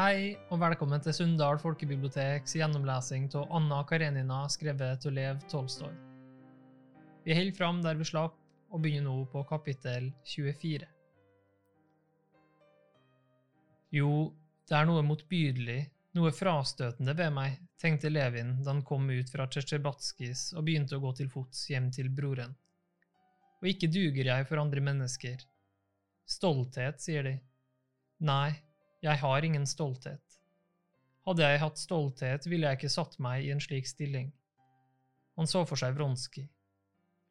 Hei, og velkommen til Sunndal folkebiblioteks gjennomlesing av Anna Karenina skrevet av Lev Tolstoy. Vi holder fram der vi slapp, og begynner nå på kapittel 24. Jo, det er noe motbydelig, noe frastøtende ved meg, tenkte Levin da han kom ut fra Tsjetsjebatskis og begynte å gå til fots hjem til broren. Og ikke duger jeg for andre mennesker. Stolthet, sier de. Nei, jeg har ingen stolthet. Hadde jeg hatt stolthet, ville jeg ikke satt meg i en slik stilling. Han så for seg Vronskij.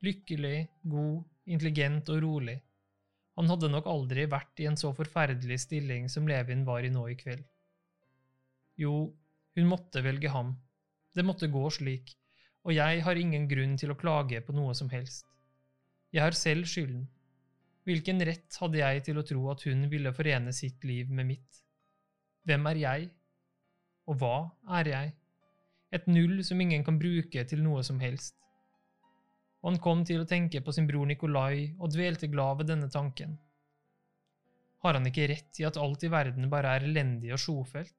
Lykkelig, god, intelligent og rolig. Han hadde nok aldri vært i en så forferdelig stilling som Levin var i nå i kveld. Jo, hun måtte velge ham. Det måtte gå slik, og jeg har ingen grunn til å klage på noe som helst. Jeg har selv skylden. Hvilken rett hadde jeg til å tro at hun ville forene sitt liv med mitt? Hvem er jeg? Og hva er jeg? Et null som ingen kan bruke til noe som helst. Og han kom til å tenke på sin bror Nikolai og dvelte glad ved denne tanken. Har han ikke rett i at alt i verden bare er elendig og sjofelt?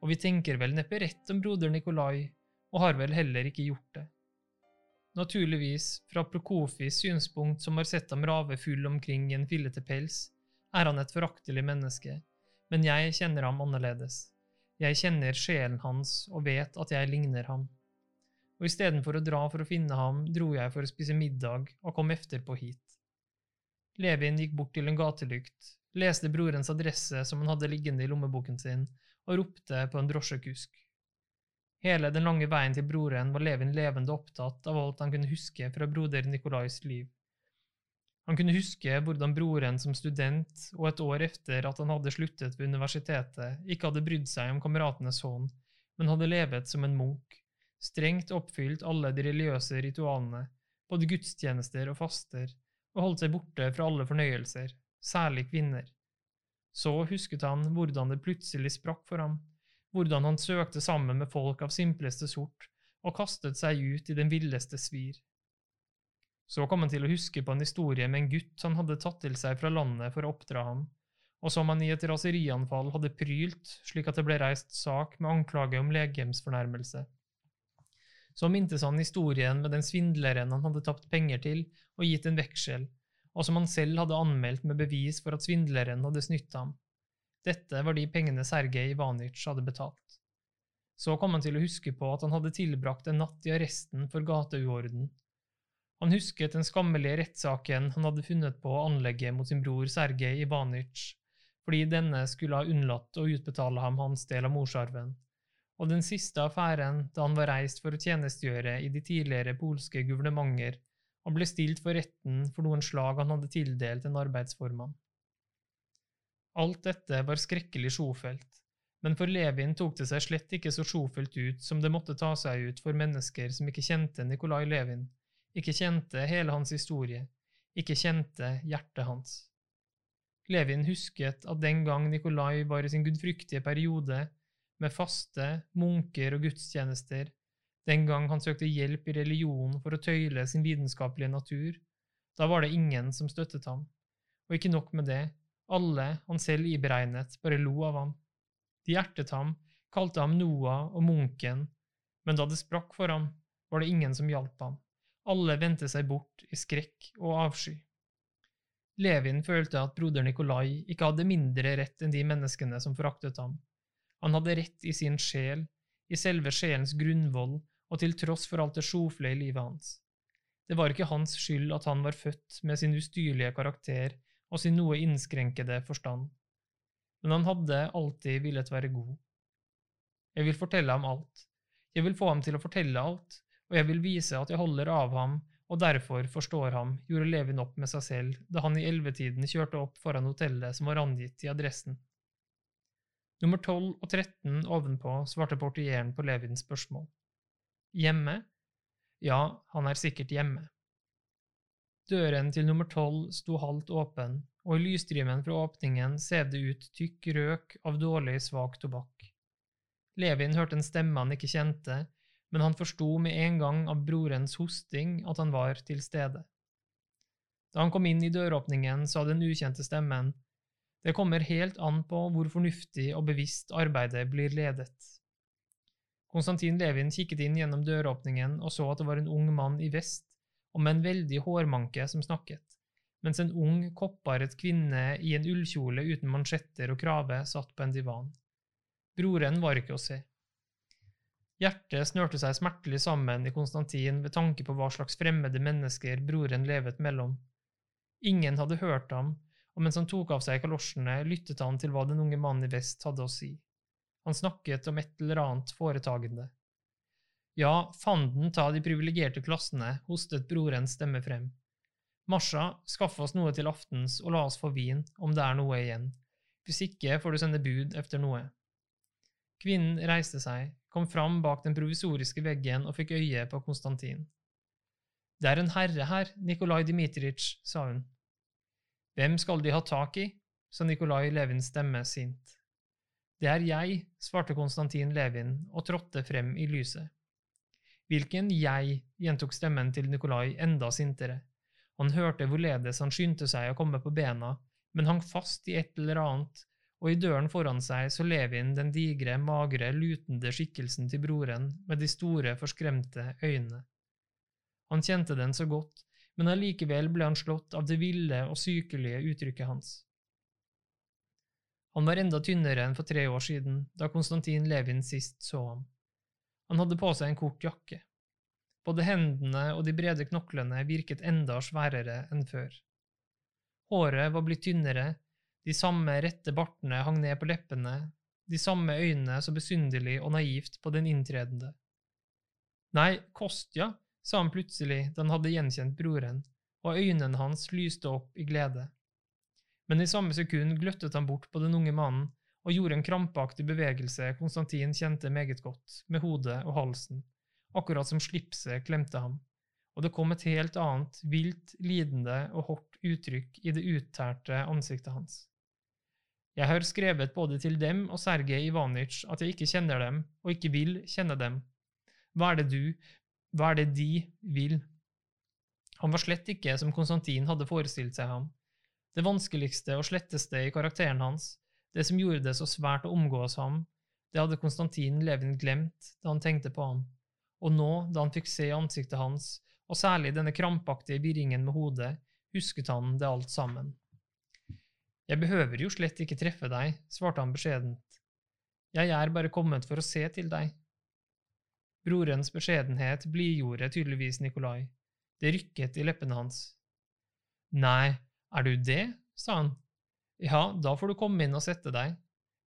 Og vi tenker vel neppe rett om broder Nikolai, og har vel heller ikke gjort det. Naturligvis, fra Prokofis synspunkt som har sett ham rave full omkring i en fillete pels, er han et foraktelig menneske, men jeg kjenner ham annerledes. Jeg kjenner sjelen hans og vet at jeg ligner ham. Og istedenfor å dra for å finne ham, dro jeg for å spise middag og kom efterpå hit. Levin gikk bort til en gatelykt, leste brorens adresse som han hadde liggende i lommeboken sin, og ropte på en drosjekusk. Hele den lange veien til broren var Levin levende opptatt av alt han kunne huske fra broder Nikolais liv. Han kunne huske hvordan broren som student og et år etter at han hadde sluttet ved universitetet, ikke hadde brydd seg om kameratenes hånd, men hadde levet som en munk, strengt oppfylt alle de religiøse ritualene, både gudstjenester og faster, og holdt seg borte fra alle fornøyelser, særlig kvinner. Så husket han hvordan det plutselig sprakk for ham, hvordan han søkte sammen med folk av simpleste sort og kastet seg ut i den villeste svir. Så kom han til å huske på en historie med en gutt han hadde tatt til seg fra landet for å oppdra ham, og som han i et raserianfall hadde prylt slik at det ble reist sak med anklage om legemsfornærmelse. Så mintes han historien med den svindleren han hadde tapt penger til og gitt en veksel, og som han selv hadde anmeldt med bevis for at svindleren hadde snytt ham. Dette var de pengene Sergej Ivanic hadde betalt. Så kom han til å huske på at han hadde tilbrakt en natt i arresten for gateuorden. Han husket den skammelige rettssaken han hadde funnet på å anlegge mot sin bror Sergej Ivanic, fordi denne skulle ha unnlatt å utbetale ham hans del av morsarven, og den siste affæren da han var reist for å tjenestegjøre i de tidligere polske guvernementer og ble stilt for retten for noen slag han hadde tildelt en arbeidsformann. Alt dette var skrekkelig sjofelt, men for Levin tok det seg slett ikke så sjofelt ut som det måtte ta seg ut for mennesker som ikke kjente Nikolai Levin, ikke kjente hele hans historie, ikke kjente hjertet hans. Levin husket at den gang Nikolai var i sin gudfryktige periode, med faste, munker og gudstjenester, den gang han søkte hjelp i religion for å tøyle sin lidenskapelige natur, da var det ingen som støttet ham, og ikke nok med det, alle han selv iberegnet, bare lo av ham. De hjertet ham, kalte ham Noah og munken, men da det sprakk for ham, var det ingen som hjalp ham. Alle vendte seg bort i skrekk og avsky. Levin følte at broder Nikolai ikke hadde mindre rett enn de menneskene som foraktet ham. Han hadde rett i sin sjel, i selve sjelens grunnvoll, og til tross for alt det sjofle i livet hans. Det var ikke hans skyld at han var født med sin ustyrlige karakter og sin noe innskrenkede forstand, men han hadde alltid villet være god. Jeg vil fortelle ham alt, jeg vil få ham til å fortelle alt, og jeg vil vise at jeg holder av ham og derfor forstår ham, gjorde Levin opp med seg selv da han i ellevetiden kjørte opp foran hotellet som var angitt i adressen. Nummer 12 og 13 ovenpå svarte portieren på Levins spørsmål. Hjemme? Ja, han er sikkert hjemme. Døren til nummer tolv sto halvt åpen, og i lysstrimen fra åpningen sev det ut tykk røk av dårlig, svak tobakk. Levin hørte en stemme han ikke kjente, men han forsto med en gang av brorens hosting at han var til stede. Da han kom inn i døråpningen, sa den ukjente stemmen, Det kommer helt an på hvor fornuftig og bevisst arbeidet blir ledet. Konstantin Levin kikket inn gjennom døråpningen og så at det var en ung mann i vest og med en veldig hårmanke som snakket, mens en ung, kopparet kvinne i en ullkjole uten mansjetter og krave satt på en divan. Broren var ikke å se. Hjertet snørte seg smertelig sammen i Konstantin ved tanke på hva slags fremmede mennesker broren levet mellom. Ingen hadde hørt ham, og mens han tok av seg kalosjene, lyttet han til hva den unge mannen i vest hadde å si. Han snakket om et eller annet foretagende. Ja, fanden ta de privilegerte klassene, hostet brorens stemme frem. Masha, skaff oss noe til aftens og la oss få vin, om det er noe igjen. Hvis ikke får du sende bud efter noe. Kvinnen reiste seg, kom fram bak den provisoriske veggen og fikk øye på Konstantin. Det er en herre her, Nikolai Dmitritsj, sa hun. Hvem skal de ha tak i? sa Nikolai Levins stemme sint. Det er jeg, svarte Konstantin Levin og trådte frem i lyset. Hvilken jeg? gjentok stemmen til Nikolai enda sintere. Han hørte hvorledes han skyndte seg å komme på bena, men hang fast i et eller annet, og i døren foran seg så Levin den digre, magre, lutende skikkelsen til broren med de store, forskremte øynene. Han kjente den så godt, men allikevel ble han slått av det ville og sykelige uttrykket hans. Han var enda tynnere enn for tre år siden, da Konstantin Levin sist så ham. Han hadde på seg en kort jakke. Både hendene og de brede knoklene virket enda sværere enn før. Håret var blitt tynnere, de samme rette bartene hang ned på leppene, de samme øynene så besynderlig og naivt på den inntredende. Nei, Kostja, sa han plutselig da han hadde gjenkjent broren, og øynene hans lyste opp i glede. Men i samme sekund gløttet han bort på den unge mannen og gjorde en krampaktig bevegelse Konstantin kjente meget godt, med hodet og halsen, akkurat som slipset klemte ham, og det kom et helt annet, vilt, lidende og hardt uttrykk i det uttærte ansiktet hans. Jeg har skrevet både til dem og Sergej Ivanitsj at jeg ikke kjenner dem, og ikke vil kjenne dem. Hva er det du, hva er det de vil? Han var slett ikke som Konstantin hadde forestilt seg ham. Det vanskeligste og sletteste i karakteren hans, det som gjorde det så svært å omgås ham, det hadde Konstantin Levin glemt da han tenkte på ham, og nå, da han fikk se ansiktet hans, og særlig denne krampaktige virringen med hodet, husket han det alt sammen. Jeg behøver jo slett ikke treffe deg, svarte han beskjedent. Jeg er bare kommet for å se til deg. Brorens beskjedenhet blidgjorde tydeligvis Nikolai. Det rykket i leppene hans. Nei, er du det? sa han. Ja, da får du komme inn og sette deg.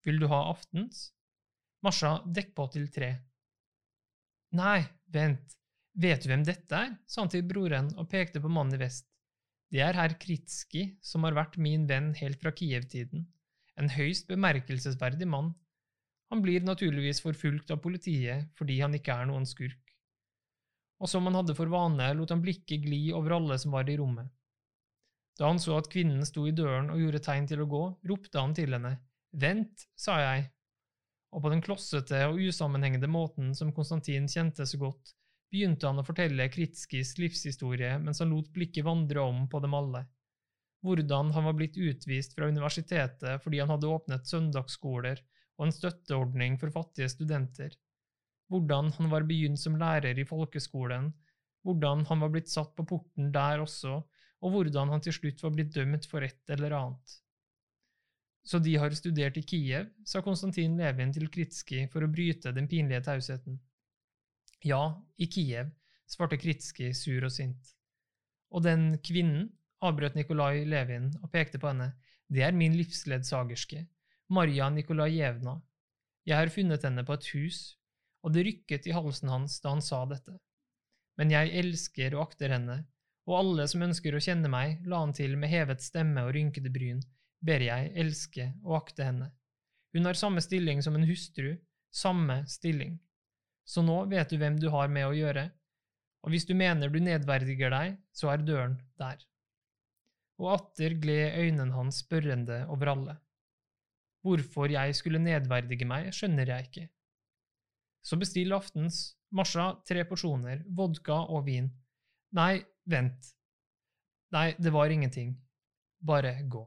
Vil du ha aftens? Masha, dekk på til tre. Nei, vent, vet du hvem dette er? sa han til broren og pekte på mannen i vest. Det er herr Kritski, som har vært min venn helt fra Kiev-tiden. En høyst bemerkelsesverdig mann, han blir naturligvis forfulgt av politiet fordi han ikke er noen skurk. Og som han hadde for vane, lot han blikket gli over alle som var i rommet. Da han så at kvinnen sto i døren og gjorde tegn til å gå, ropte han til henne. Vent, sa jeg. Og på den klossete og usammenhengende måten som Konstantin kjente så godt, begynte han å fortelle Kritskis livshistorie mens han lot blikket vandre om på dem alle. Hvordan han var blitt utvist fra universitetet fordi han hadde åpnet søndagsskoler og en støtteordning for fattige studenter, hvordan han var begynt som lærer i folkeskolen, hvordan han var blitt satt på porten der også, og hvordan han til slutt var blitt dømt for et eller annet. Så de har studert i Kiev, sa Konstantin Levin til Kritski for å bryte den pinlige tausheten. Ja, i Kiev, svarte Kritski sur og sint. Og den kvinnen, avbrøt Nikolai Levin og pekte på henne, det er min livsledsagerske, Marja Nikolajevna. Jeg har funnet henne på et hus, og det rykket i halsen hans da han sa dette. Men jeg elsker og akter henne, og alle som ønsker å kjenne meg, la han til med hevet stemme og rynkede bryn, ber jeg elske og akte henne. Hun har samme stilling som en hustru, samme stilling. Så nå vet du hvem du har med å gjøre, og hvis du mener du nedverdiger deg, så er døren der. Og atter gled øynene hans spørrende over alle. Hvorfor jeg skulle nedverdige meg, skjønner jeg ikke. Så bestill aftens, Masha tre porsjoner, vodka og vin. Nei, vent. Nei, det var ingenting. Bare gå.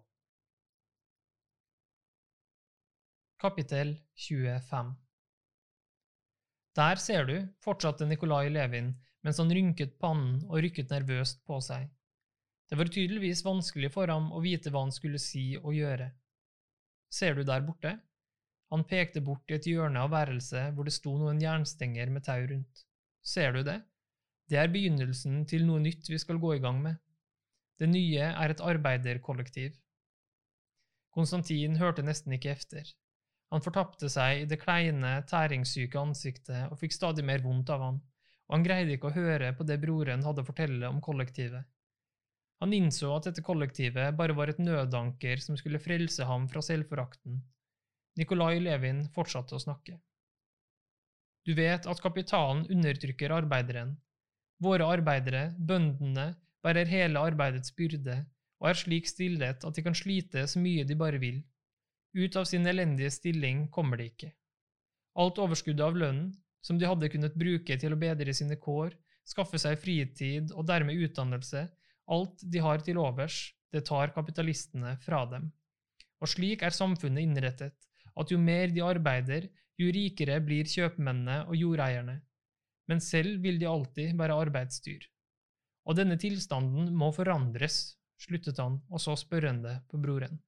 Kapittel 25 Der ser du, fortsatte Nikolai Levin mens han rynket pannen og rykket nervøst på seg. Det var tydeligvis vanskelig for ham å vite hva han skulle si og gjøre. Ser du der borte? Han pekte bort i et hjørne av værelset hvor det sto noen jernstenger med tau rundt. Ser du det? Det er begynnelsen til noe nytt vi skal gå i gang med. Det nye er et arbeiderkollektiv. Konstantin hørte nesten ikke efter. Han fortapte seg i det kleine, tæringssyke ansiktet og fikk stadig mer vondt av han og han greide ikke å høre på det broren hadde å fortelle om kollektivet. Han innså at dette kollektivet bare var et nødanker som skulle frelse ham fra selvforakten. Nikolai Levin fortsatte å snakke. Du vet at kapitalen undertrykker arbeideren. Våre arbeidere, bøndene, bærer hele arbeidets byrde og er slik stillet at de kan slite så mye de bare vil. Ut av sin elendige stilling kommer de ikke. Alt overskuddet av lønnen som de hadde kunnet bruke til å bedre sine kår, skaffe seg fritid og dermed utdannelse, alt de har til overs, det tar kapitalistene fra dem. Og slik er samfunnet innrettet, at jo mer de arbeider, jo rikere blir kjøpmennene og jordeierne. Men selv vil de alltid være arbeidsdyr. Og denne tilstanden må forandres, sluttet han og så spørrende på broren.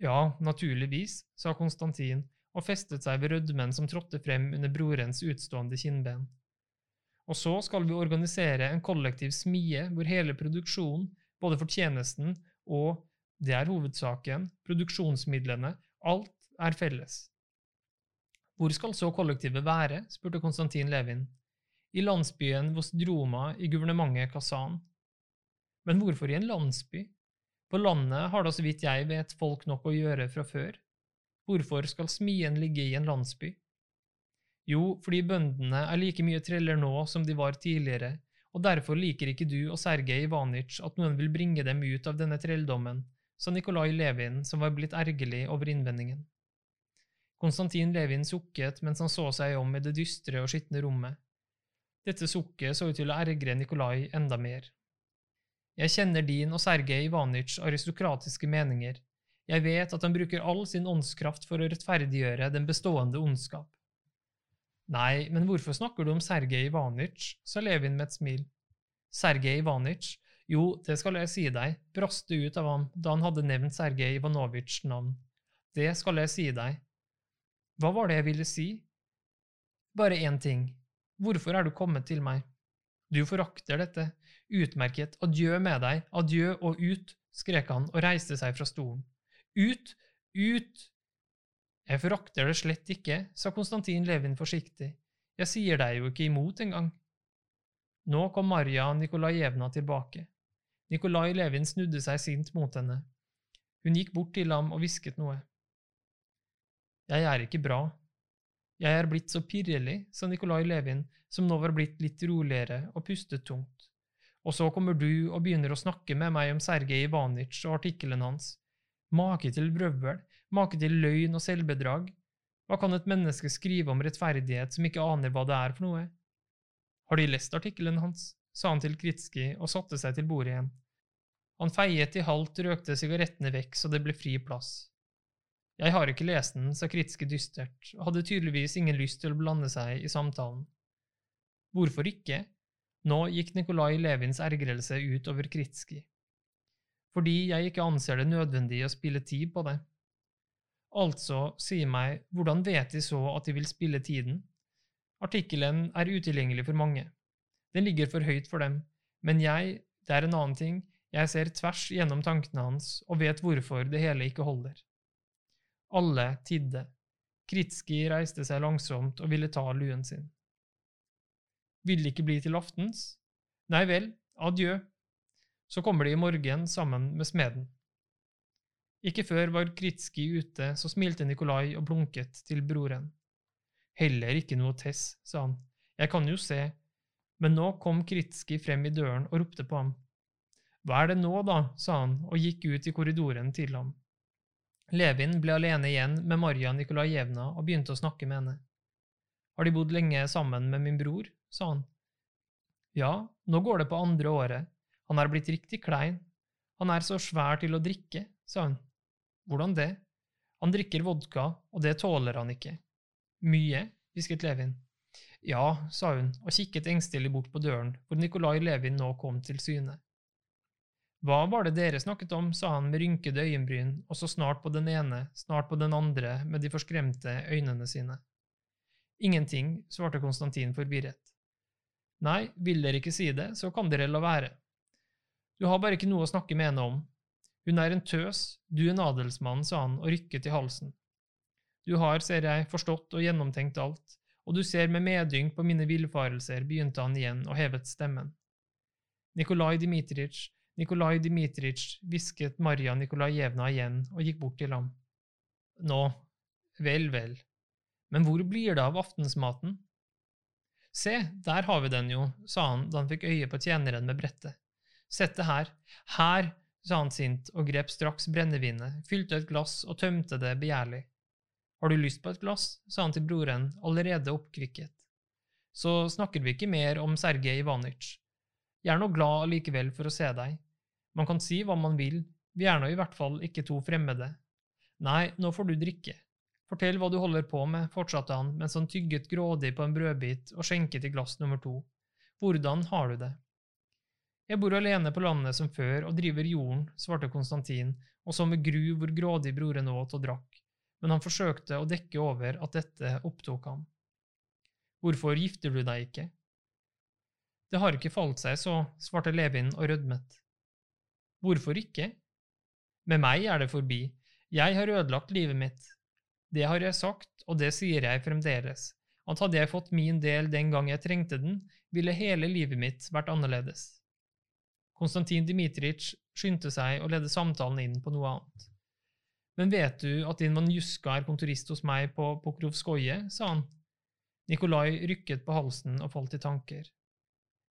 Ja, naturligvis, sa Konstantin og festet seg ved rødmen som trådte frem under brorens utstående kinnben. Og så skal vi organisere en kollektiv smie hvor hele produksjonen, både fortjenesten og, det er hovedsaken, produksjonsmidlene, alt er felles. Hvor skal så kollektivet være? spurte Konstantin Levin. I landsbyen Vostdroma i guvernementet Kazan. Men hvorfor i en landsby? På landet har da så vidt jeg vet folk nok å gjøre fra før. Hvorfor skal smien ligge i en landsby? Jo, fordi bøndene er like mye treller nå som de var tidligere, og derfor liker ikke du og Sergej Ivanic at noen vil bringe dem ut av denne trelldommen, sa Nikolai Levin, som var blitt ergerlig over innvendingen. Konstantin Levin sukket mens han så seg om i det dystre og skitne rommet. Dette sukket så ut til å ergre Nikolai enda mer. Jeg kjenner din og Sergej Ivanic aristokratiske meninger, jeg vet at han bruker all sin åndskraft for å rettferdiggjøre den bestående ondskap. Nei, men hvorfor snakker du om Sergej Ivanic, sa Levin med et smil. Sergej Ivanic, jo, det skal jeg si deg, braste ut av ham da han hadde nevnt Sergej Ivanovitsjs navn. Det skal jeg si deg. Hva var det jeg ville si? Bare én ting. Hvorfor er du kommet til meg? Du forakter dette. Utmerket. Adjø med deg. Adjø og ut, skrek han og reiste seg fra stolen. Ut! Ut! Jeg forakter det slett ikke, sa Konstantin Levin forsiktig, jeg sier deg jo ikke imot engang. Nå kom Marja Nikolajevna tilbake. Nikolai Levin snudde seg sint mot henne. Hun gikk bort til ham og hvisket noe. Jeg er ikke bra. Jeg er blitt så pirrelig, sa Nikolai Levin, som nå var blitt litt roligere og pustet tungt. Og så kommer du og begynner å snakke med meg om Sergej Ivanic og artikkelen hans. Make til brøvl, make til løgn og selvbedrag. Hva kan et menneske skrive om rettferdighet som ikke aner hva det er for noe? Har De lest artikkelen hans? sa han til Kritski og satte seg til bordet igjen. Han feiet i halvt røkte sigarettene vekk så det ble fri plass. Jeg har ikke lest den, sa Kritski dystert, og hadde tydeligvis ingen lyst til å blande seg i samtalen. Hvorfor ikke? Nå gikk Nikolai Levins ergrelse ut over Kritski fordi jeg ikke anser det nødvendig å spille tid på det. Altså, si meg, hvordan vet de så at de vil spille tiden? Artikkelen er utilgjengelig for mange. Den ligger for høyt for dem, men jeg, det er en annen ting, jeg ser tvers gjennom tankene hans og vet hvorfor det hele ikke holder. Alle tidde. Kritski reiste seg langsomt og ville ta luen sin. Vil det ikke bli til aftens? Nei vel, adjø. Så kommer de i morgen sammen med smeden. Ikke før var Kritski ute, så smilte Nikolai og blunket til broren. Heller ikke noe tess, sa han. Jeg kan jo se. Men nå kom Kritski frem i døren og ropte på ham. Hva er det nå, da, sa han og gikk ut i korridoren til ham. Levin ble alene igjen med Marja Nikolajevna og begynte å snakke med henne. Har de bodd lenge sammen med min bror? sa han. Ja, nå går det på andre året, han er blitt riktig klein. Han er så svær til å drikke, sa hun. Hvordan det? Han drikker vodka, og det tåler han ikke. Mye, hvisket Levin. Ja, sa hun og kikket engstelig bort på døren, hvor Nikolai Levin nå kom til syne. Hva var det dere snakket om, sa han med rynkede øyenbryn, og så snart på den ene, snart på den andre med de forskremte øynene sine. Ingenting, svarte Konstantin forvirret. Nei, vil dere ikke si det, så kan dere la være. Du har bare ikke noe å snakke med henne om, hun er en tøs, du en adelsmann, sa han og rykket i halsen. Du har, ser jeg, forstått og gjennomtenkt alt, og du ser med medynk på mine villfarelser, begynte han igjen og hevet stemmen. Nikolai Dmitrij, Nikolai Dmitrij, hvisket Marja Nikolajevna igjen og gikk bort til ham. Nå, vel, vel, men hvor blir det av aftensmaten? Se, der har vi den jo, sa han da han fikk øye på tjeneren med brettet. Sett det her, her sa han sint og grep straks brennevinet, fylte et glass og tømte det begjærlig. Har du lyst på et glass? sa han til broren, allerede oppkvikket. Så snakker vi ikke mer om Sergej Ivanitsj. Jeg er nå glad allikevel for å se deg. Man kan si hva man vil, vi er nå i hvert fall ikke to fremmede. Nei, nå får du drikke. Fortell hva du holder på med, fortsatte han mens han tygget grådig på en brødbit og skjenket i glass nummer to. Hvordan har du det? Jeg bor alene på landet som før og driver jorden, svarte Konstantin, og så med gru hvor grådig broren åt og drakk, men han forsøkte å dekke over at dette opptok ham. Hvorfor gifter du deg ikke? Det har ikke falt seg så, svarte Levin og rødmet. Hvorfor ikke? Med meg er det forbi, jeg har ødelagt livet mitt. Det har jeg sagt, og det sier jeg fremdeles, at hadde jeg fått min del den gang jeg trengte den, ville hele livet mitt vært annerledes. Konstantin Dmitrij skyndte seg å lede samtalen inn på noe annet. Men vet du at din Manjuska er kontorist hos meg på Pokrovskoje, sa han. Nikolai rykket på halsen og falt i tanker.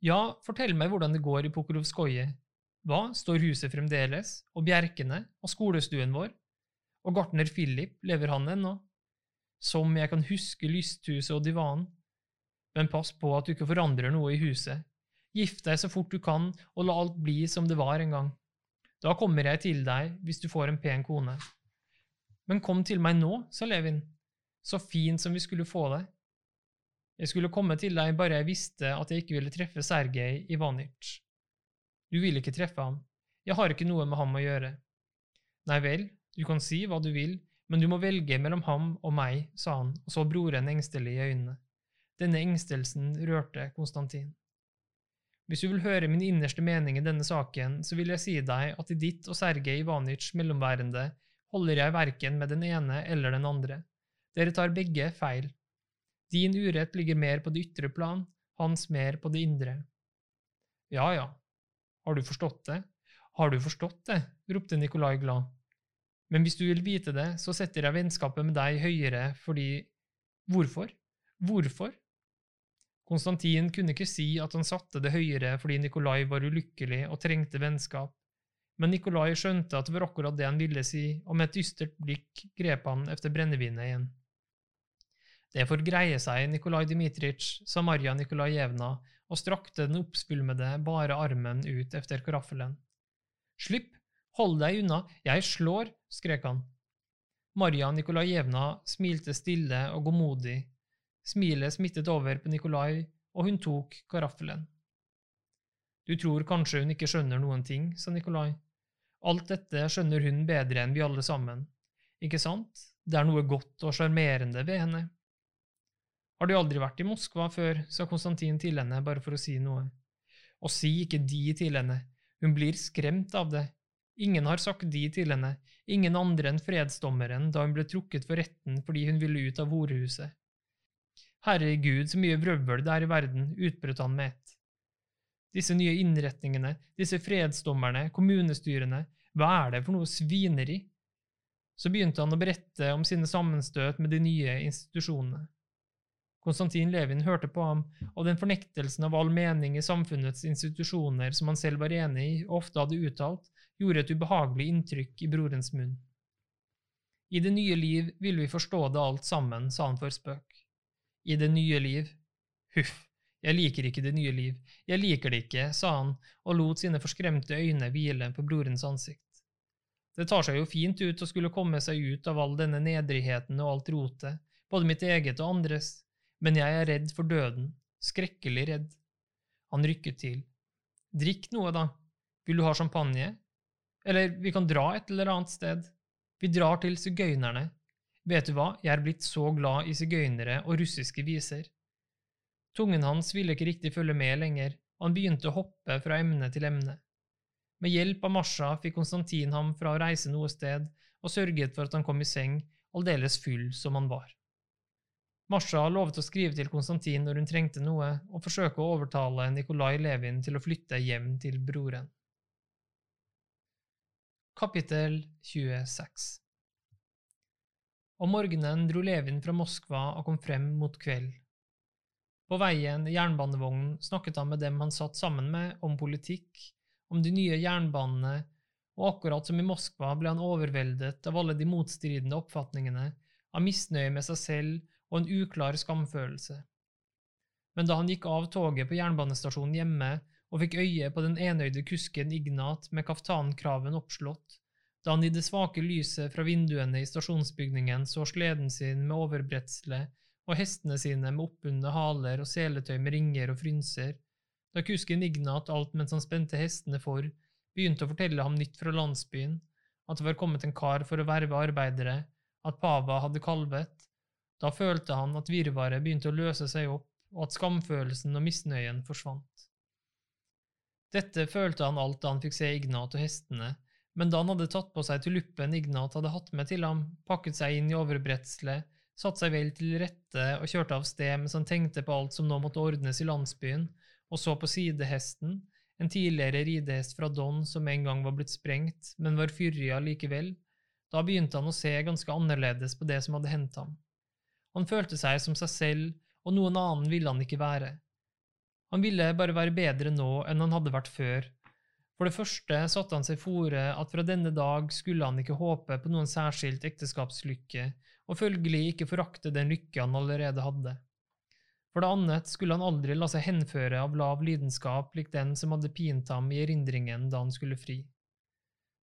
Ja, fortell meg hvordan det går i Pokrovskoje. Hva, står huset fremdeles, og bjerkene, og skolestuen vår? Og gartner Philip, lever han ennå? Som jeg kan huske lysthuset og divanen. Men pass på at du ikke forandrer noe i huset, Gift deg så fort du kan, og la alt bli som det var en gang. Da kommer jeg til deg hvis du får en pen kone. Men kom til meg nå, sa Levin, så fint som vi skulle få deg. Jeg skulle komme til deg bare jeg visste at jeg ikke ville treffe Sergej Ivanitsj. Du vil ikke treffe ham, jeg har ikke noe med ham å gjøre. Nei vel, du kan si hva du vil, men du må velge mellom ham og meg, sa han og så broren engstelig i øynene. Denne engstelsen rørte Konstantin. Hvis du vil høre min innerste mening i denne saken, så vil jeg si deg at i ditt og Sergej Ivanitsjs mellomværende holder jeg verken med den ene eller den andre. Dere tar begge feil. Din urett ligger mer på det ytre plan, hans mer på det indre. Ja, ja, har du forstått det? Har du forstått det? ropte Nikolai glad. Men hvis du vil vite det, så setter jeg vennskapet med deg høyere fordi… Hvorfor? Hvorfor? Konstantin kunne ikke si at han satte det høyere fordi Nikolai var ulykkelig og trengte vennskap, men Nikolai skjønte at det var akkurat det han ville si, og med et dystert blikk grep han efter brennevinet igjen. Det får greie seg, Nikolai Dmitrij, sa Marja Nikolajevna og strakte den oppspulmede bare armen ut efter karaffelen. Slipp, hold deg unna, jeg slår, skrek han. Marja Nikolajevna smilte stille og godmodig Smilet smittet over på Nikolai, og hun tok karaffelen. Du tror kanskje hun ikke skjønner noen ting, sa Nikolai. Alt dette skjønner hun bedre enn vi alle sammen. Ikke sant? Det er noe godt og sjarmerende ved henne. Har du aldri vært i Moskva før, sa Konstantin til henne bare for å si noe. Og si ikke de til henne, hun blir skremt av det. Ingen har sagt de til henne, ingen andre enn fredsdommeren da hun ble trukket for retten fordi hun ville ut av horehuset. Herregud, så mye vrøvl det er i verden, utbrøt han med ett. Disse nye innretningene, disse fredsdommerne, kommunestyrene, hva er det for noe svineri? Så begynte han å berette om sine sammenstøt med de nye institusjonene. Konstantin Levin hørte på ham, og den fornektelsen av all mening i samfunnets institusjoner som han selv var enig i og ofte hadde uttalt, gjorde et ubehagelig inntrykk i brorens munn. I det nye liv vil vi forstå det alt sammen, sa han for spøk i det nye liv. Huff, jeg liker ikke det nye liv, jeg liker det ikke, sa han og lot sine forskremte øyne hvile på brorens ansikt. Det tar seg jo fint ut å skulle komme seg ut av all denne nedrigheten og alt rotet, både mitt eget og andres, men jeg er redd for døden, skrekkelig redd. Han rykket til. Drikk noe, da. Vil du ha champagne? Eller vi kan dra et eller annet sted. Vi drar til sigøynerne. Vet du hva, jeg er blitt så glad i sigøynere og russiske viser. Tungen hans ville ikke riktig følge med lenger, og han begynte å hoppe fra emne til emne. Med hjelp av Masha fikk Konstantin ham fra å reise noe sted, og sørget for at han kom i seng, aldeles full som han var. Masha lovet å skrive til Konstantin når hun trengte noe, og forsøke å overtale Nikolai Levin til å flytte hjem til broren. Kapittel 26 Om morgenen dro Levin fra Moskva og kom frem mot kveld. På veien i jernbanevognen snakket han med dem han satt sammen med, om politikk, om de nye jernbanene, og akkurat som i Moskva ble han overveldet av alle de motstridende oppfatningene, av misnøye med seg selv og en uklar skamfølelse. Men da han gikk av toget på jernbanestasjonen hjemme og fikk øye på den enøyde kusken Ignat med kaftankraven oppslått, da han i det svake lyset fra vinduene i stasjonsbygningen så sleden sin med overbretsle og hestene sine med oppbundne haler og seletøy med ringer og frynser, da kusken Ignat alt mens han spente hestene for, begynte å fortelle ham nytt fra landsbyen, at det var kommet en kar for å verve arbeidere, at Pava hadde kalvet, da følte han at virvaret begynte å løse seg opp, og at skamfølelsen og misnøyen forsvant. Dette følte han alt da han fikk se Ignat og hestene, men da han hadde tatt på seg tuluppen Ignat hadde hatt med til ham, pakket seg inn i overbretselet, satt seg vel til rette og kjørte av sted mens han tenkte på alt som nå måtte ordnes i landsbyen, og så på sidehesten, en tidligere ridehest fra Don som en gang var blitt sprengt, men var fyrig allikevel, da begynte han å se ganske annerledes på det som hadde hendt ham. Han følte seg som seg selv, og noen annen ville han ikke være. Han ville bare være bedre nå enn han hadde vært før. For det første satte han seg fore at fra denne dag skulle han ikke håpe på noen særskilt ekteskapslykke, og følgelig ikke forakte den lykke han allerede hadde. For det annet skulle han aldri la seg henføre av lav lidenskap lik den som hadde pint ham i erindringen da han skulle fri.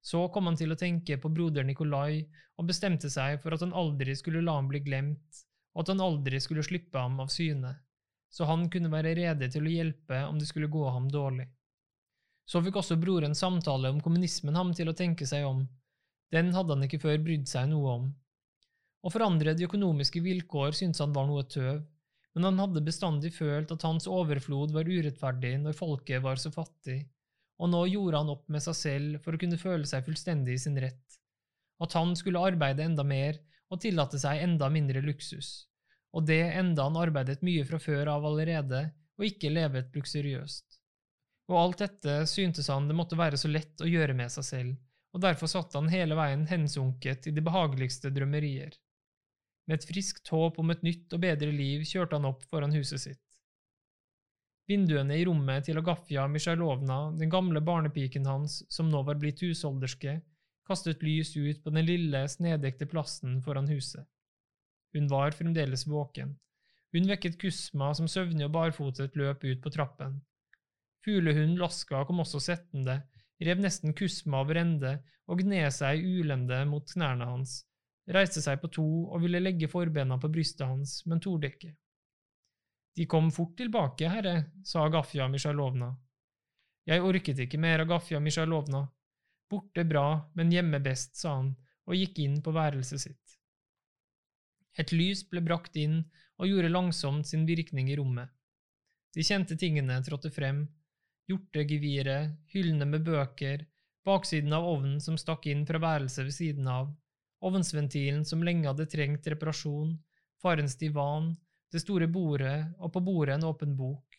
Så kom han til å tenke på broder Nikolai og bestemte seg for at han aldri skulle la ham bli glemt, og at han aldri skulle slippe ham av syne, så han kunne være rede til å hjelpe om det skulle gå ham dårlig. Så fikk også broren samtale om kommunismen ham til å tenke seg om, den hadde han ikke før brydd seg noe om. Å forandre de økonomiske vilkår syntes han var noe tøv, men han hadde bestandig følt at hans overflod var urettferdig når folket var så fattig, og nå gjorde han opp med seg selv for å kunne føle seg fullstendig i sin rett, at han skulle arbeide enda mer og tillate seg enda mindre luksus, og det enda han arbeidet mye fra før av allerede og ikke levet luksuriøst. Og alt dette syntes han det måtte være så lett å gjøre med seg selv, og derfor satt han hele veien hensunket i de behageligste drømmerier. Med et friskt håp om et nytt og bedre liv kjørte han opp foran huset sitt. Vinduene i rommet til Agafja Mishailovna, den gamle barnepiken hans som nå var blitt husholderske, kastet lys ut på den lille, snedekte plassen foran huset. Hun var fremdeles våken. Hun vekket Kusma som søvnig og barfotet løp ut på trappen. Fuglehunden Laska kom også settende, rev nesten Kusma over ende og gned seg ulende mot knærne hans, reiste seg på to og ville legge forbena på brystet hans, men torde ikke. De kom fort tilbake, herre, sa Agafja Mishalovna. Jeg orket ikke mer, Agafja Misjailovna. Borte bra, men hjemme best, sa han og gikk inn på værelset sitt. Et lys ble brakt inn og gjorde langsomt sin virkning i rommet. De kjente tingene trådte frem, hjortegeviret, hyllene med bøker, baksiden av ovnen som stakk inn fra værelset ved siden av, ovnsventilen som lenge hadde trengt reparasjon, farens divan, det store bordet og på bordet en åpen bok,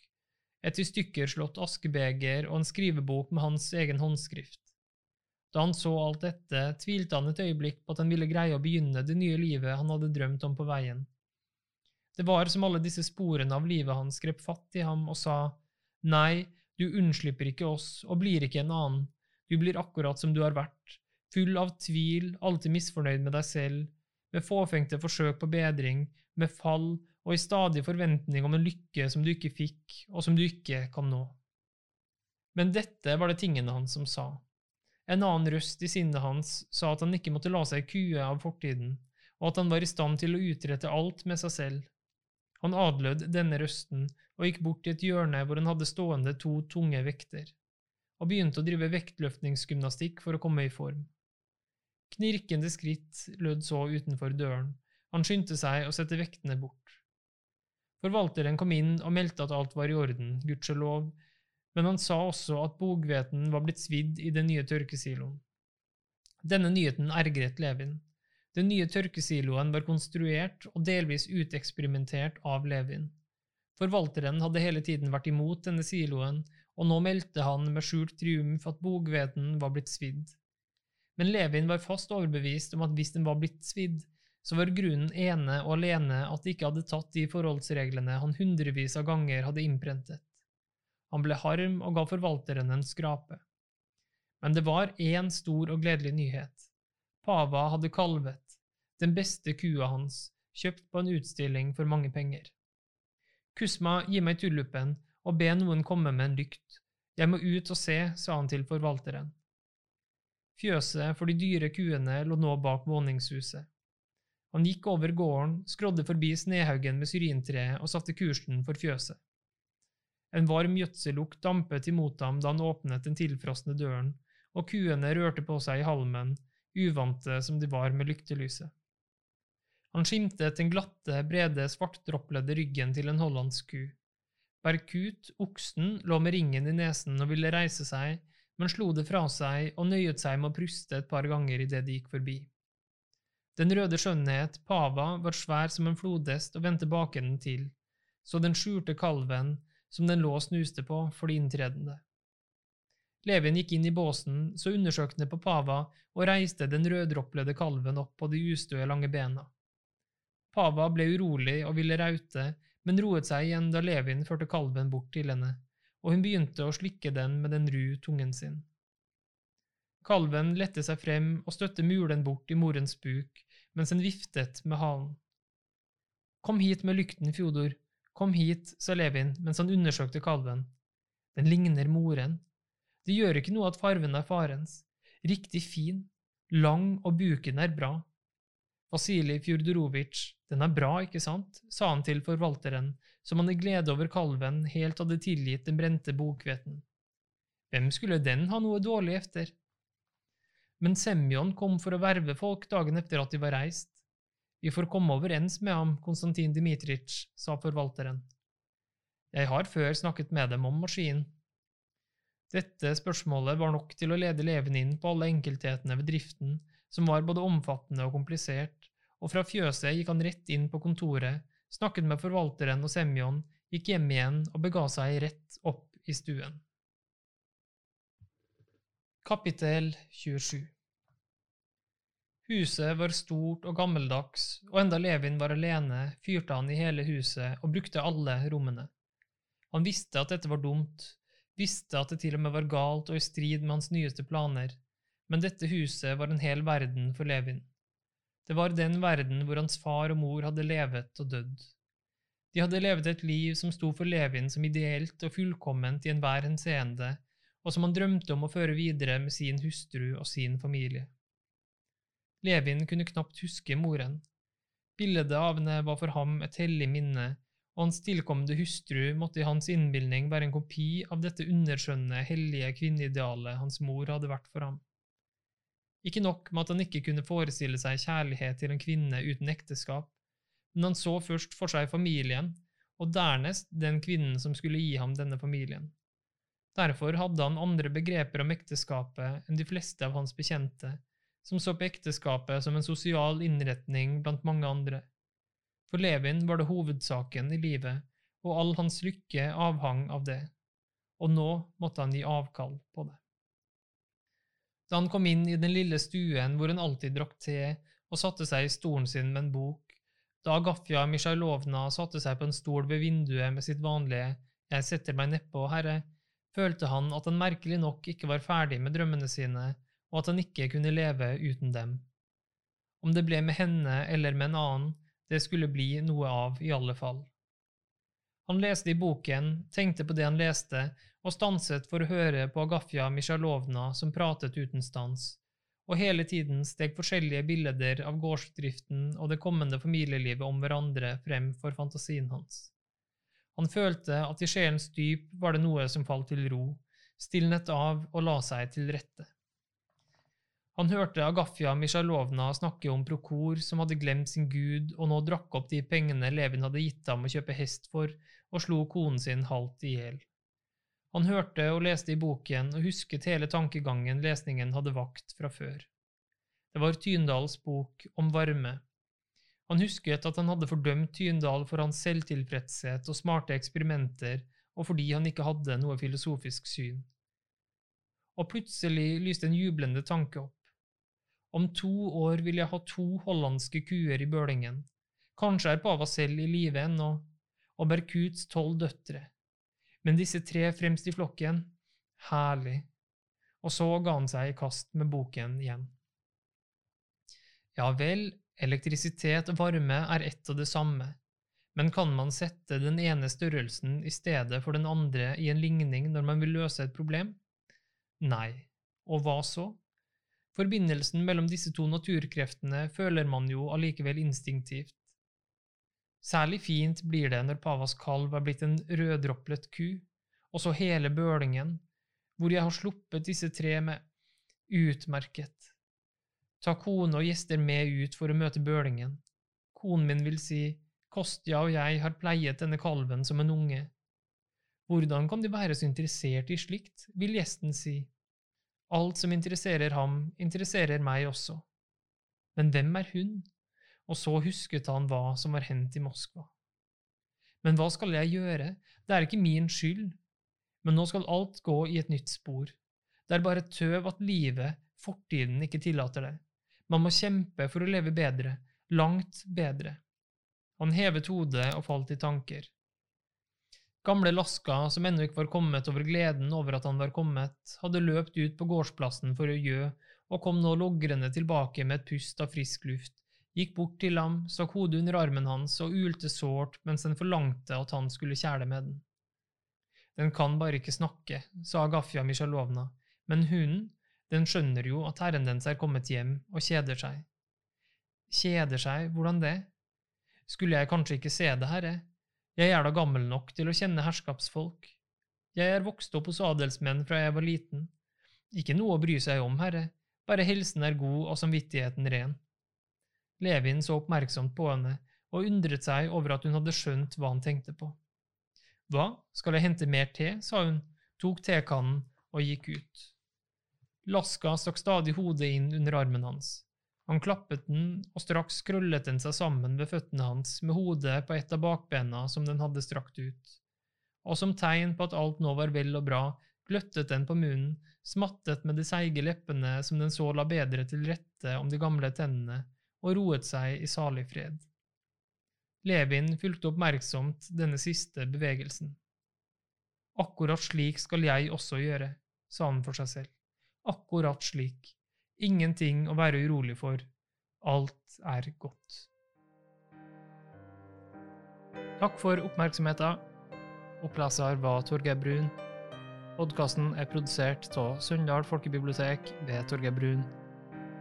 et i stykker slått askebeger og en skrivebok med hans egen håndskrift. Da han så alt dette, tvilte han et øyeblikk på at han ville greie å begynne det nye livet han hadde drømt om på veien. Det var som alle disse sporene av livet hans grep fatt i ham og sa, Nei, du unnslipper ikke oss og blir ikke en annen, du blir akkurat som du har vært, full av tvil, alltid misfornøyd med deg selv, med fåfengte forsøk på bedring, med fall og i stadig forventning om en lykke som du ikke fikk, og som du ikke kan nå. Men dette var det tingene hans som sa. En annen røst i sinnet hans sa at han ikke måtte la seg kue av fortiden, og at han var i stand til å utrette alt med seg selv. Han adlød denne røsten og gikk bort til et hjørne hvor han hadde stående to tunge vekter, og begynte å drive vektløftningsgymnastikk for å komme i form. Knirkende skritt lød så utenfor døren, han skyndte seg å sette vektene bort. Forvalteren kom inn og meldte at alt var i orden, gudskjelov, men han sa også at boghveten var blitt svidd i den nye tørkesiloen. Denne nyheten ergret Levin. Den nye tørkesiloen var konstruert og delvis uteksperimentert av Levin. Forvalteren hadde hele tiden vært imot denne siloen, og nå meldte han med skjult triumf at boghveten var blitt svidd. Men Levin var fast overbevist om at hvis den var blitt svidd, så var grunnen ene og alene at de ikke hadde tatt de forholdsreglene han hundrevis av ganger hadde innprentet. Han ble harm og ga forvalteren en skrape. Men det var én stor og gledelig nyhet. Pava hadde kalvet, den beste kua hans, kjøpt på en utstilling for mange penger. Kusma, gi meg tullupen og be noen komme med en lykt. Jeg må ut og se, sa han til forvalteren. Fjøset for de dyre kuene lå nå bak våningshuset. Han gikk over gården, skrådde forbi snehaugen med syrintreet og satte kursen for fjøset. En varm gjødsellukt dampet imot ham da han åpnet den tilfrosne døren, og kuene rørte på seg i halmen, uvante som de var med lyktelyset. Han skimtet den glatte, brede, svartdropplede ryggen til en hollandsk ku. Berkut, oksen, lå med ringen i nesen og ville reise seg, men slo det fra seg og nøyet seg med å pruste et par ganger idet de gikk forbi. Den røde skjønnhet, Pava, var svær som en flodhest og vendte baken til, så den skjulte kalven, som den lå og snuste på for de inntredende. Levin gikk inn i båsen, så undersøkende på Pava og reiste den røddropplede kalven opp på de ustøe, lange bena. Pava ble urolig og ville raute, men roet seg igjen da Levin førte kalven bort til henne, og hun begynte å slikke den med den ru tungen sin. Kalven lette seg frem og støtte mulen bort i morens buk mens den viftet med halen. Kom hit med lykten, Fjodor, Kom hit, sa Levin mens han undersøkte kalven. Den ligner moren. Det gjør ikke noe at farven er farens. Riktig fin, lang og buken er bra. Vasilij Fjordorovitsj, den er bra, ikke sant, sa han til forvalteren, som han i glede over kalven helt hadde tilgitt den brente bokhveten. Hvem skulle den ha noe dårlig efter? Men Semjon kom for å verve folk dagen etter at de var reist. Vi får komme overens med ham, Konstantin Dmitritsj, sa forvalteren. Jeg har før snakket med dem om maskinen. Dette spørsmålet var nok til å lede eleven inn på alle enkelthetene ved driften, som var både omfattende og komplisert, og fra fjøset gikk han rett inn på kontoret, snakket med forvalteren og Semjon, gikk hjem igjen og bega seg rett opp i stuen. Kapittel 27 Huset var stort og gammeldags, og enda Levin var alene, fyrte han i hele huset og brukte alle rommene. Han visste at dette var dumt, visste at det til og med var galt og i strid med hans nyeste planer, men dette huset var en hel verden for Levin. Det var den verden hvor hans far og mor hadde levet og dødd. De hadde levet et liv som sto for Levin som ideelt og fullkomment i enhver henseende, og som han drømte om å føre videre med sin hustru og sin familie. Levin kunne knapt huske moren. Bildet av henne var for ham et hellig minne, og hans tilkommende hustru måtte i hans innbilning være en kopi av dette underskjønne, hellige kvinneidealet hans mor hadde vært for ham. Ikke nok med at han ikke kunne forestille seg kjærlighet til en kvinne uten ekteskap, men han så først for seg familien, og dernest den kvinnen som skulle gi ham denne familien. Derfor hadde han andre begreper om ekteskapet enn de fleste av hans bekjente, som så på ekteskapet som en sosial innretning blant mange andre. For Levin var det hovedsaken i livet, og all hans lykke avhang av det, og nå måtte han gi avkall på det. Da han kom inn i den lille stuen hvor han alltid drakk te og satte seg i stolen sin med en bok, da Agafja Misjailovna satte seg på en stol ved vinduet med sitt vanlige Jeg setter meg nedpå, herre, følte han at han merkelig nok ikke var ferdig med drømmene sine og at han ikke kunne leve uten dem. Om det ble med henne eller med en annen, det skulle bli noe av i alle fall. Han leste i boken, tenkte på det han leste, og stanset for å høre på Agafja Misjalovna som pratet uten stans, og hele tiden steg forskjellige bilder av gårdsdriften og det kommende familielivet om hverandre frem for fantasien hans. Han følte at i sjelens dyp var det noe som falt til ro, stilnet av og la seg til rette. Han hørte Agafya Mishalovna snakke om Prokor som hadde glemt sin gud og nå drakk opp de pengene Levin hadde gitt ham å kjøpe hest for, og slo konen sin halvt i hjel. Han hørte og leste i boken og husket hele tankegangen lesningen hadde vakt fra før. Det var Tyndals bok om varme, han husket at han hadde fordømt Tyndal for hans selvtilfredshet og smarte eksperimenter, og fordi han ikke hadde noe filosofisk syn. Og plutselig lyste en jublende tanke opp. Om to år vil jeg ha to hollandske kuer i Bølingen. Kanskje er pava selv i live ennå, og Berkuts tolv døtre. Men disse tre fremst i flokken, herlig. Og så ga han seg i kast med boken igjen. Ja vel, Elektrisitet og varme er ett og det samme, men kan man sette den ene størrelsen i stedet for den andre i en ligning når man vil løse et problem? Nei, og hva så? Forbindelsen mellom disse to naturkreftene føler man jo allikevel instinktivt. Særlig fint blir det når Pavas kalv er blitt en røddroplet ku, og så hele bølingen, hvor jeg har sluppet disse tre med utmerket, Ta kone og gjester med ut for å møte bølingen. Konen min vil si, Kostja og jeg har pleiet denne kalven som en unge. Hvordan kan de være så interessert i slikt, vil gjesten si. Alt som interesserer ham, interesserer meg også. Men hvem er hun? Og så husket han hva som var hendt i Moskva. Men hva skal jeg gjøre, det er ikke min skyld. Men nå skal alt gå i et nytt spor. Det er bare tøv at livet, fortiden, ikke tillater det. Man må kjempe for å leve bedre, langt bedre. Han hevet hodet og falt i tanker. Gamle Laska, som ennå ikke var kommet over gleden over at han var kommet, hadde løpt ut på gårdsplassen for å gjø, og kom nå logrende tilbake med et pust av frisk luft, gikk bort til ham, stakk hodet under armen hans og ulte sårt mens den forlangte at han skulle kjæle med den. Den kan bare ikke snakke, sa Agafja Misjalovna, men hunden, den skjønner jo at herren dens er kommet hjem og kjeder seg. Kjeder seg, hvordan det? Skulle jeg kanskje ikke se det, herre? Jeg er da gammel nok til å kjenne herskapsfolk. Jeg er vokst opp hos adelsmenn fra jeg var liten. Ikke noe å bry seg om, herre, bare helsen er god og samvittigheten ren. Levin så oppmerksomt på henne og undret seg over at hun hadde skjønt hva han tenkte på. Hva, skal jeg hente mer te, sa hun, tok tekannen og gikk ut. Laska stakk stadig hodet inn under armen hans. Han klappet den, og straks krøllet den seg sammen ved føttene hans med hodet på et av bakbena som den hadde strakt ut. Og som tegn på at alt nå var vel og bra, gløttet den på munnen, smattet med de seige leppene som den så la bedre til rette om de gamle tennene, og roet seg i salig fred. Levin fulgte oppmerksomt denne siste bevegelsen. Akkurat slik skal jeg også gjøre, sa han for seg selv akkurat slik. Ingenting å være urolig for. Alt er godt. Takk for oppmerksomheten. Oppleser var Torgeir Brun. Podkasten er produsert av Sunndal folkebibliotek ved Torgeir Brun.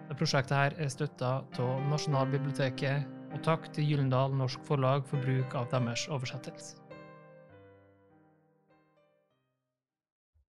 Det prosjektet her er støtta av Nasjonalbiblioteket, og takk til Gyllendal Norsk Forlag for bruk av deres oversettelse.